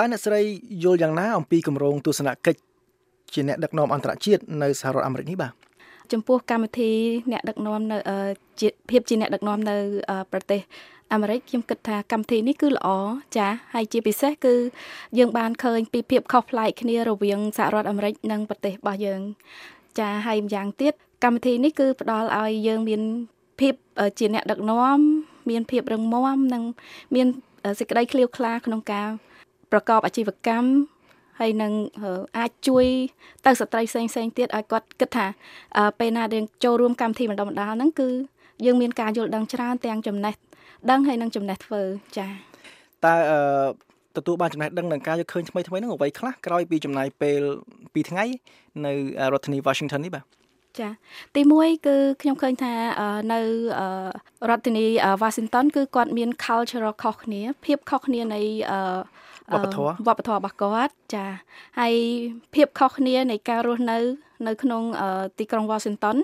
តើអ្នកស្រីយល់យ៉ាងណាអំពីគម្រោងទស្សនកិច្ចជាអ្នកដឹកនាំអន្តរជាតិនៅសហរដ្ឋអាមេរិកនេះបាទចំពោះកម្មវិធីអ្នកដឹកនាំនៅជាភាពជាអ្នកដឹកនាំនៅប្រទេសអាមេរិកខ្ញុំគិតថាកម្មវិធីនេះគឺល្អចាហើយជាពិសេសគឺយើងបានឃើញពីភាពខុសប្លែកគ្នារវាងសហរដ្ឋអាមេរិកនិងប្រទេសរបស់យើង ចាហើយម្យ៉ាងទៀតកម្មវិធីនេះគឺផ្ដល់ឲ្យយើងមានភាពជាអ្នកដឹកនាំមានភាពរឹងមាំនិងមានសេចក្តីឃ្លាវខ្លាក្នុងការ ប្រកបអាជីវកម្មហើយនឹងអាចជួយទៅស្ត្រីផ្សេងផ្សេងទៀតឲ្យគាត់គិតថាពេលណាយើងចូលរួមកម្មវិធីបណ្ដុះបណ្ដាលហ្នឹងគឺយើងមានការយល់ដឹងច្រើនទាំងចំណេះដឹងហើយនឹងចំណេះធ្វើចា៎តើអឺទទួលបានចំណេះដឹងនឹងការយកឃើញថ្មីថ្មីហ្នឹងអ្វីខ្លះក្រោយពីចំណាយពេល2ថ្ងៃនៅរដ្ឋធានី Washington នេះបាទចាទី1គឺខ្ញុំឃើញថានៅរដ្ឋធានី Washington គឺគាត់មាន cultural ខុសគ្នាភាពខុសគ្នានៃ វប្បធម៌វប្បធម៌របស់គាត់ចាហើយភាពខុសគ្នានៃការរស់នៅ នៅក្នុងទីក្រុង Washington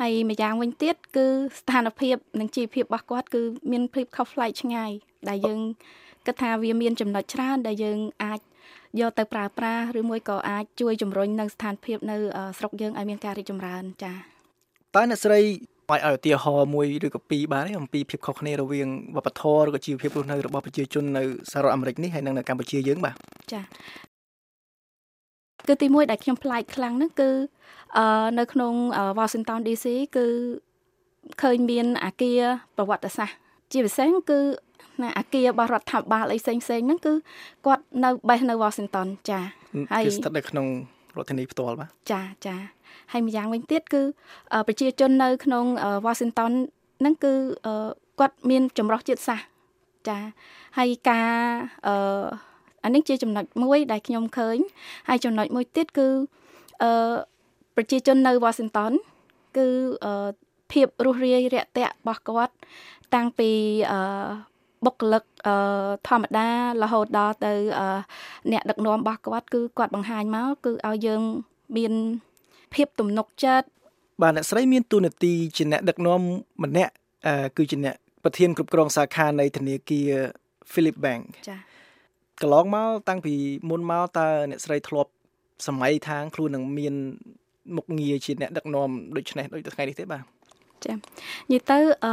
ហើយម្យ៉ាងវិញទៀតគឺស្ថានភាពនិងជីវភាពរបស់គាត់គឺមានភាពខុសប្លែកឆ្ងាយដែលយើងគិតថាវាមានចំណុចច្រើនដែលយើងអាចយកទៅប្រើប្រាស់ឬមួយក៏អាចជួយជំរុញនៅស្ថានភាពនៅស្រុកយើងឲ្យមានការរីកចម្រើនចា៎តើអ្នកស្រី អាចឲ្យឧទាហរណ៍មួយឬក៏ពីរបានអំពីភាពខុសគ្នារវាងវប្បធម៌ឬក៏ជីវភាពរស់នៅរបស់ប្រជាជននៅសហរដ្ឋអាមេរិកនេះហើយនិងនៅកម្ពុជាយើងបាទចា៎គឺទីមួយដែលខ្ញុំប្លែកខ្លាំងហ្នឹងគឺអឺនៅក្នុង Washington DC គឺឃើញមានអាគារប្រវត្តិសាស្ត្រជាពិសេសគឺណាអាគាររបស់រដ្ឋាភិបាលអីផ្សេងផ្សេងហ្នឹងគឺគាត់នៅបេសនៅ Washington ចាហើយគឺស្ថិតនៅក្នុង រដ្ឋធានីផ្ទាល់បាទចាចាហើយម្យ៉ាងវិញទៀតគឺប្រជាជននៅ ក្នុង Washington ហ្នឹងគឺគាត់មានចម្រុះជាតិសាសន៍ចាហើយការអឺអានេះជាចំណុចមួយ ដែលខ្ញុំឃើញ ហើយចំណុចមួយទៀតគឺអឺប្រជាជននៅ Washington គឺអឺភាពរស់រាយរាក់ទាក់របស់គាត់ តាំងពីអឺ បុគ្គលិកអឺធម្មតារហូតដល់ទៅអ្នកដឹកនាំរបស់គាត់គឺគាត់បង្ហាញមកគឺឲ្យយើងមានភាពទំនុកចិត្តបាទអ្នកស្រីមានទូនាទីជាអ្នកដឹកនាំម្នាក់គឺជាអ្នកប្រធានគ្រប់គ្រងសាខានៃធនាគារ Philip Bank ចា៎កន្លងមកតាំងពីមុនមកតើអ្នកស្រីធ្លាប់សម័យທາງខ្លួននឹងមានមុខងារជាអ្នកដឹកនាំដូចនេះដូចថ្ងៃនេះទេបាទ ចានិយាយទៅអឺ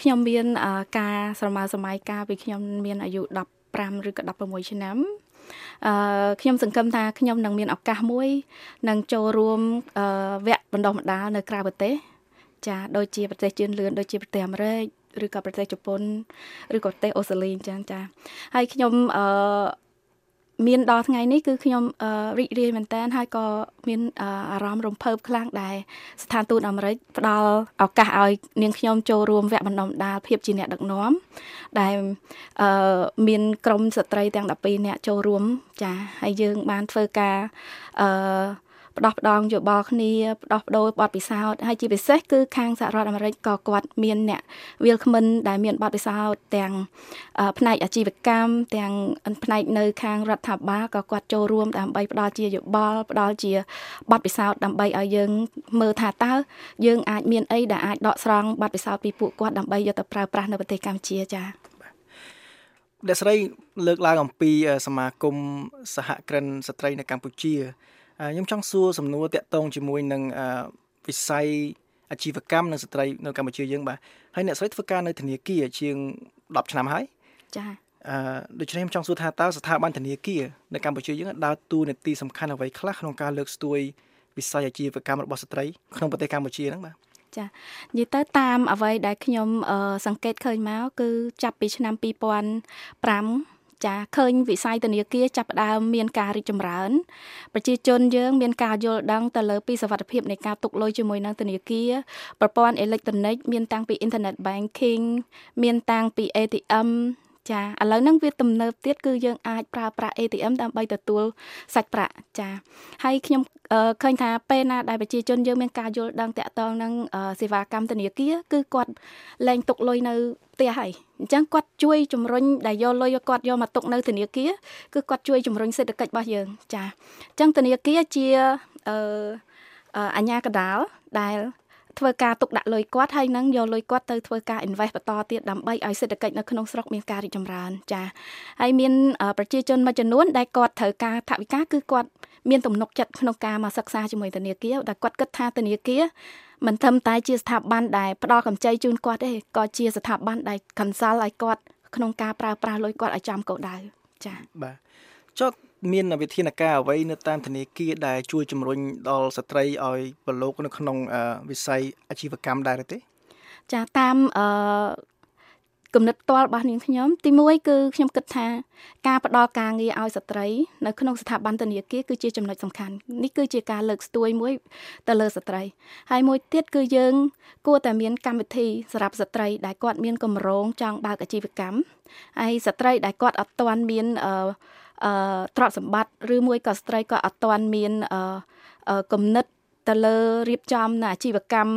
ខ្ញុំមានការស្រមើសម័យកាលពីខ្ញុំមានអាយុ15ឬក៏16ឆ្នាំអឺខ្ញុំសង្ឃឹមថាខ្ញុំនឹងមានឱកាសមួយនឹងចូលរួមវគ្គបណ្ដុះបណ្ដាលនៅក្រៅប្រទេសចាដូចជាប្រទេសជឿនលឿនដូចជាប្រទេសអាមេរិកឬក៏ប្រទេសជប៉ុនឬក៏ប្រទេសអូស្ត្រាលីអញ្ចឹងចាហើយខ្ញុំអឺ មានដល់ថ្ងៃនេះគឺខ្ញុំរីករាយមែនតើហើយក៏មានអារម្មណ៍រំភើបខ្លាំងដែរស្ថានទូតអាមេរិកផ្ដល់ឱកាសឲ្យនាងខ្ញុំចូលរួមវគ្គបណ្ដុះបណ្ដាលភាពជាអ្នកដឹកនាំដែលអឺមានក្រុមស្ត្រីទាំង12នាក់ចូលរួមចាហើយយើងបានធ្វើការអឺ ផ្ដោះផ្ដងយោបល់គ្នាផ្ដោះបដូរបទពិសោធន៍ហើយជាពិសេសគឺខាងសហរដ្ឋអាមេរិកក៏គាត់មានអ្នកវាលគ្មិនដែលមានបទពិសោធន៍ទាំងផ្នែកអាជីវកម្មទាំងផ្នែកនៅខាងរដ្ឋាភិបាលក៏គាត់ចូលរួមដើម្បីផ្ដល់ជាយោបល់ផ្ដល់ជាបទពិសោធន៍ដើម្បីឲ្យយើងមើលថាតើយើងអាចមានអីដែលអាចដកស្រង់បទពិសោធន៍ពីពួកគាត់ដើម្បីយកទៅប្រើប្រាស់នៅប្រទេសកម្ពុជាចា៎អ្នកស្រីលើកឡើងអំពីសមាគមសហគ្រិនស្ត្រីនៅកម្ពុជា ខ្ញុំចង់សួរសំណួរតាក់ទងជាមួយនឹងវិស័យអាជីវកម្មនិងស្ត្រីនៅកម្ពុជាយើងបាទហើយអ្នកស្រីធ្វើការនៅធនាគារជាង10ឆ្នាំហើយចា៎អឺដូច្នេះខ្ញុំចង់សួរថាតើស្ថាប័នធនាគារនៅកម្ពុជាយើងដើរតួនាទីសំខាន់អ្វីខ្លះក្នុងការលើកស្ទួយវិស័យអាជីវកម្មរបស់ស្ត្រីក្នុងប្រទេសកម្ពុជាហ្នឹងបាទចានិយាយទៅតាមអ្វីដែលខ្ញុំសង្កេតឃើញមកគឺចាប់ពីឆ្នាំ2005 ចាឃើញវិស័យធនាគារចាប់ផ្ដើមមានការរីកចម្រើនប្រជាជនយើងមានការយល់ដឹងទៅលើពីសវត្ថភាពនៃការទុកលុយជាមួយនឹងធនាគារប្រព័ន្ធអេឡិចត្រូនិកមានតាំងពី Internet Banking មានតាំងពី ATM ចាឥឡូវហ្នឹងវាទំនើបទៀតគឺយើងអាចប្រើប្រាស់ ATM ដើម្បីទទួលសាច់ប្រាក់ចាហើយខ្ញុំ ឃើញថាពេលណាដែលប្រជាជនយើងមានការយល់ដឹងតាក់ទងនឹងសេវាកម្មធនាគារគឺគាត់លែងទុកលុយនៅផ្ទះហើយអញ្ចឹងគាត់ជួយជំរុញដែលយកលុយគាត់យកមកទុកនៅធនាគារគឺគាត់ជួយជំរុញសេដ្ឋកិច្ចរបស់យើងចាអញ្ចឹងធនាគារជាអឺអញ្ញាកដាលដែល ធ្វើការទុកដាក់លុយគាត់ហើយនឹងយកលុយគាត់ទៅធ្វើការ invest បន្តទៀតដើម្បីឲ្យសេដ្ឋកិច្ចនៅក្នុងស្រុកមានការរីកចម្រើនចាហើយមានប្រជាជនមួយចំនួនដែលគាត់ត្រូវការថវិកាគឺគាត់មានទំនុកចិត្តក្នុងការមកសិក្សាជាមួយធនាគារដែលគាត់គិតថាធនាគារមិនត្រឹមតែជាស្ថាប័នដែលផ្ដល់កម្ចីជូនគាត់ទេក៏ជាស្ថាប័នដែល consult ឲ្យគាត់ក្នុងការប្រើប្រាស់លុយគាត់ឲ្យចំគោលដៅចា៎បាទចុះ មានវិធានការអ្វីនៅតាមធនាគារដែលជួយជំរុញដល់ស្ត្រីឲ្យប្រឡូកនៅក្នុងវិស័យអាជីវកម្មដែរទេចាតាមអឺគំនិតផ្ទាល់របស់នាងខ្ញុំទី1គឺខ្ញុំគិតថាការផ្ដល់ការងារឲ្យស្ត្រីនៅក្នុងស្ថាប័នធនាគារគឺជាចំណុចសំខាន់នេះគឺជាការលើកស្ទួយមួយទៅលើស្ត្រីហើយមួយទៀតគឺយើង គួរតែមានកម្មវិធីសម្រាប់ស្ត្រីដែលគាត់មានកម្រងចង់បើកអាជីវកម្មហើយស្ត្រីដែលគាត់អត់ទាន់មានអឺអឺ ទ្រព្យសម្បត្តិឬមួយក៏ស្ត្រីក៏អត់ទាន់មានអឺគំនិតទៅលើរៀបចំនៅអាជីវកម្ម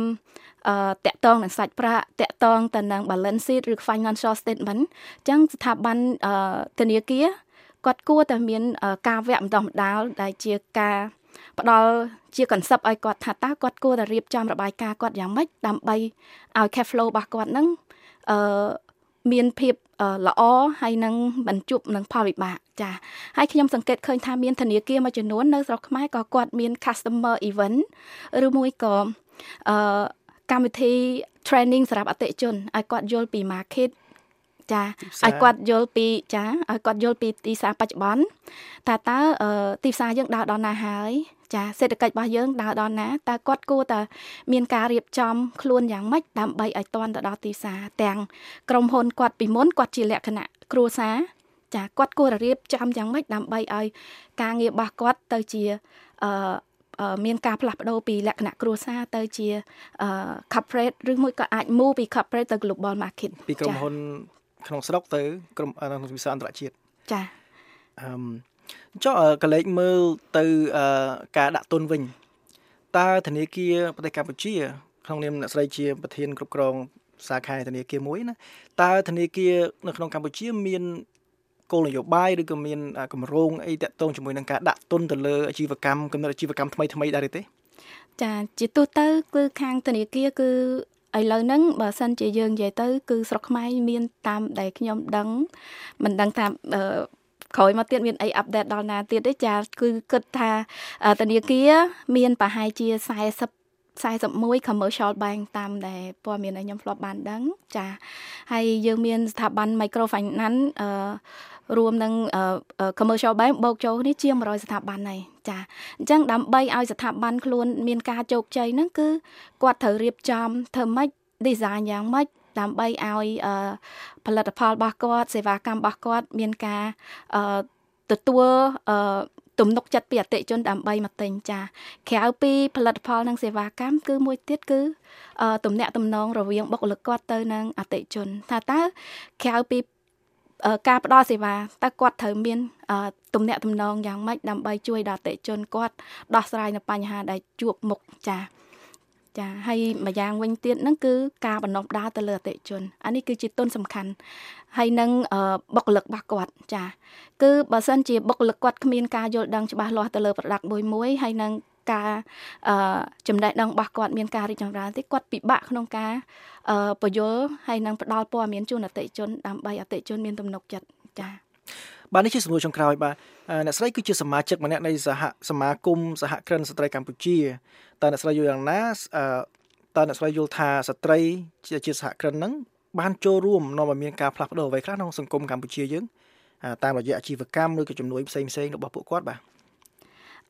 អឺតាក់តងនឹងសាច់ប្រាក់តាក់តងទៅនឹង balance sheet ឬ financial statement អញ្ចឹងស្ថាប័នអឺធនាគារគាត់គួរតែមាន ការវគ្គបណ្ដុះបណ្ដាលដែលជាការផ្ដល់ជា concept ឲ្យគាត់ថាតើគាត់គួរតែរៀបចំរបាយការណ៍គាត់យ៉ាងម៉េចដើម្បីឲ្យ cash flow របស់គាត់នឹងអឺមានភាព ល្អហើយនឹងបញ្ជប់នឹងផលវិបាកចាហើយខ្ញុំសង្កេតឃើញថាមានធនាគារមួយចំនួននៅស្រុកខ្មែរក៏គាត់មាន customer event ឬមួយក៏អឺកម្មវិធី training សម្រាប់អតិជនឲ្យគាត់យល់ពី market ចាឲ្យគាត់យល់ពីចាឲ្យគាត់យល់ពីទីផ្សារបច្ចុប្បន្នថាតើទីផ្សារយើងដើរដល់ណាហើយ ចាសេដ្ឋកិច្ចរបស់យើងដើរដល់ណាតើគាត់គួរតែមានការរៀបចំខ្លួនយ៉ាងម៉េចដើម្បីឲ្យទាន់ទៅដល់ទីផ្សារទាំងក្រុមហ៊ុនគាត់ពីមុនគាត់ជាលក្ខណៈគ្រួសារចាគាត់គួរតែរៀបចំយ៉ាងម៉េចដើម្បីឲ្យការងាររបស់គាត់ទៅជាអឺមានការផ្លាស់ប្ដូរពីលក្ខណៈគ្រួសារទៅជា corporate ឬមួយក៏អាច move ពី corporate ទៅ global market ពីក្រុមហ៊ុនក្នុងស្រុកទៅក្រុមក្នុងវិស័យអន្តរជាតិចាអឺ ចុះកលេចមើលទៅការដាក់ទុនវិញតើធនាគារប្រទេសកម្ពុជាក្នុងនាមអ្នកស្រីជាប្រធានគ្រប់គ្រងសាខាធនាគារមួយណាតើធនាគារនៅក្នុងកម្ពុជាមានគោលនយោបាយឬក៏មានគម្រោងអីតាក់ទងជាមួយនឹងការដាក់ទុនទៅលើអាជីវកម្មកំណត់អាជីវកម្មថ្មីថ្មីដែរទេចាជាទូទៅគឺខាងធនាគារគឺឥឡូវហ្នឹងបើសិនជាយើងនិយាយទៅ គឺស្រុកខ្មែរមានតាមដែលខ្ញុំដឹងមិនដឹងថា ក្រោយមកទៀតមានអីអាប់ដេតដល់ណាទៀតទេចាគឺគិតថាធនាគារមានប្រហែលជា40 41 commercial bank តាមដែលព័ត៌មានដែលខ្ញុំធ្លាប់បានដឹងចាហើយយើងមានស្ថាប័ន microfinance អឺរួមនឹង commercial bank បូកចូលនេះជាង100ស្ថាប័នហើយចាអញ្ចឹងដើម្បីឲ្យស្ថាប័នខ្លួនមានការជោគជ័យហ្នឹងគឺគាត់ត្រូវរៀបចំធ្វើម៉េច design យ៉ាងម៉េច ដើម្បីឲ្យផលិតផលរបស់គាត់សេវាកម្មរបស់គាត់មានការទទួលទំនុកចិត្តពីអតិជនដើម្បីមកទិញចាក្រៅពីផលិតផលនិងសេវាកម្មគឺមួយទៀតគឺទំនាក់ទំនងរវាងបុគ្គលិកគាត់ទៅនឹងអតិជនថាតើក្រៅពីការផ្ដល់សេវាតើគាត់ត្រូវមានទំនាក់ទំនងយ៉ាងម៉េចដើម្បីជួយដល់អតិជនគាត់ដោះស្រាយនៅបញ្ហាដែលជួបមុខចា ចាហើយម្យ៉ាងវិញទៀតហ្នឹងគឺការបណ្ដុះដាលទៅលើអតិជនអានេះគឺជាទុនសំខាន់ហើយនឹងបុគ្គលិករបស់គាត់ចា គឺបើសិនជាបុគ្គលិកគាត់គ្មានការយល់ដឹងច្បាស់លាស់ទៅលើ product មួយមួយហើយនឹងការអឺចំណេះដឹងរបស់គាត់មានការរីកចម្រើនទេគាត់ពិបាកក្នុងការអឺពយល់ហើយនឹងផ្ដល់ព័ត៌មានជូនអតិជនដើម្បីអតិជនមានទំនុកចិត្តចា៎ បាទនេះជាសំណួរចុងក្រោយបាទអ្នកស្រីគឺជាសមាជិកម្នាក់នៃសហសមាគមសហគ្រិនស្ត្រីកម្ពុជាតើអ្នកស្រីយល់យ៉ាងណាតើអ្នកស្រីយល់ថាស្ត្រីជាសហគ្រិនហ្នឹងបានចូលរួមនាំឲ្យមានការផ្លាស់ប្ដូរអ្វីខ្លះក្នុងសង្គមកម្ពុជាយើងតាមរយៈអាជីវកម្មឬក៏ជំនួយផ្សេងផ្សេងរបស់ពួកគាត់បាទ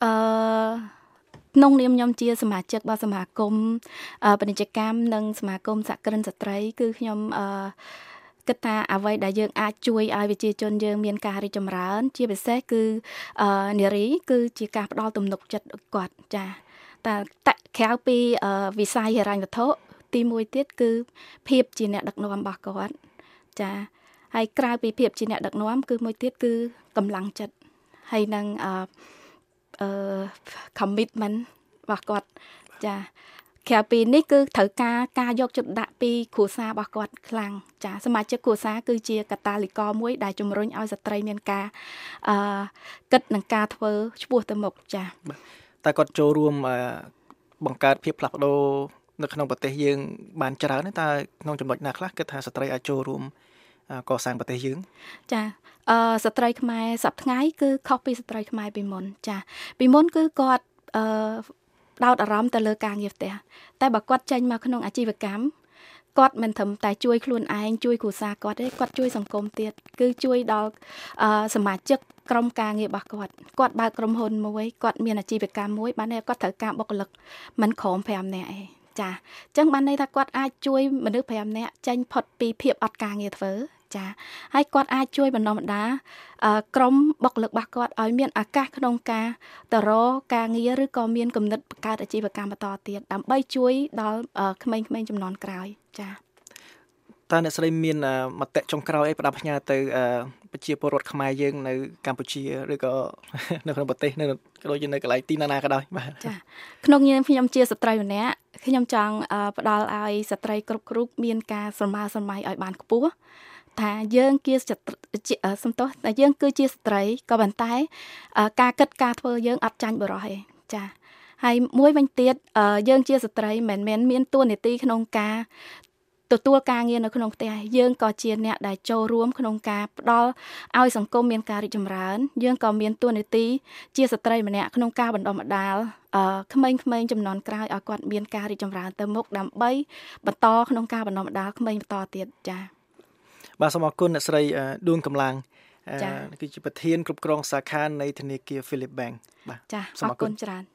អឺក្នុងនាមខ្ញុំជាសមាជិករបស់សមាគមពាណិជ្ជកម្មនិងសមាគមសហគ្រិនស្ត្រី គឺខ្ញុំអឺ គិតថាអ្វីដែលយើងអាចជួយឲ្យប្រជាជនយើងមានការរីកចម្រើន ជាពិសេសគឺនារី គឺជាការផ្ដល់ទំនុកចិត្តគាត់ចាតែក្រៅពីវិស័យហិរញ្ញវត្ថុទី1ទៀតគឺភាពជាអ្នកដឹកនាំរបស់គាត់ចាហើយក្រៅពីភាពជាអ្នកដឹកនាំគឺមួយទៀតគឺកម្លាំងចិត្តហើយនឹងអឺអឺ commitment របស់គាត់ចា ក្រៅពីនេះគឺត្រូវការការយកចិត្តដាក់ពីគ្រួសាររបស់គាត់ខ្លាំងចាសមាជិកគ្រួសារគឺជាកតាលីករមួយ ដែលជំរុញឲ្យស្ត្រីមានការអឺគិតនឹងការធ្វើឆ្ពោះទៅមុខចាតែគាត់ចូលរួមបង្កើតភាពផ្លាស់ប្ដូរនៅក្នុងប្រទេសយើងបានច្រើនតើក្នុងចំណុចណាខ្លះគិតថាស្ត្រីអាចចូលរួមកសាងប្រទេសយើងចាអឺស្ត្រីខ្មែរសប្ថ្ងៃគឺខុសពីស្ត្រីខ្មែរពីមុនចាពីមុនគឺគាត់អឺ ដោតអារម្មណ៍ទៅលើការងារផ្ទះតែបើគាត់ចេញមកក្នុងអាជីវកម្មគាត់មិនត្រឹមតែជួយខ្លួនឯងជួយគ្រួសារគាត់ទេគាត់ជួយសង្គមទៀតគឺជួយដល់សមាជិកក្រុមការងាររបស់គាត់គាត់បើកក្រុមហ៊ុនមួយគាត់មានអាជីវកម្មមួយបានគាត់ត្រូវការបុគ្គលិកមិនក្រោម5នាក់ឯងចាអញ្ចឹងបានន័យថាគាត់អាចជួយមនុស្ស5នាក់ចេញផុតពីភាពអត់ការងារធ្វើ ចាហើយគាត់អាចជួយបណ្ដុះបណ្ដាលក្រុមបុគ្គលិករបស់គាត់ឲ្យមានឱកាសក្នុងការទៅរកការងារឬក៏មានគំនិតបង្កើតអាជីវកម្មបន្តទៀតដើម្បីជួយដល់ក្មេងៗចំនួនក្រោយចាតើអ្នកស្រីមានមតិចុងក្រោយអីផ្ដាប់ផ្ញើទៅប្រជាពលរដ្ឋខ្មែរយើងនៅកម្ពុជាឬក៏នៅក្នុងប្រទេសនៅក៏ដូចជានៅកន្លែងទីណាណាក៏ដោយបាទចាក្នុងនាមខ្ញុំជាស្ត្រីម្នាក់ខ្ញុំចង់ផ្ដល់ឲ្យស្ត្រីគ្រប់គ្រប់មានការស្រមើស្រមៃឲ្យបានខ្ពស់ ថាយើងជាសំទោសតែយើងគឺជាស្ត្រីក៏ប៉ុន្តែ ការគិតការធ្វើយើងអត់ចាញ់បរោះទេចាហើយមួយវិញទៀតយើងជាស្ត្រីមិនមែនមានតួនាទីក្នុងការទទួលការងារនៅក្នុងផ្ទះយើងក៏ជាអ្នកដែលចូលរួមក្នុងការផ្ដល់ឲ្យសង្គមមានការរីកចម្រើន យើងក៏មានតួនាទីជាស្ត្រីម្នាក់ក្នុងការបណ្ដុះបណ្ដាលអឺក្មេងៗចំនួនក្រោយឲ្យគាត់មានការរីកចម្រើនទៅមុខដើម្បីបន្តក្នុងការបណ្ដុះបណ្ដាលក្មេងបន្តទៀតចា៎ បាទសូមអរគុណអ្នកស្រីដួងកម្លាំងគឺជាប្រធានគ្រប់គ្រងសាខានៃធនាគារ Philip Bank បាទចាអរគុណច្រើន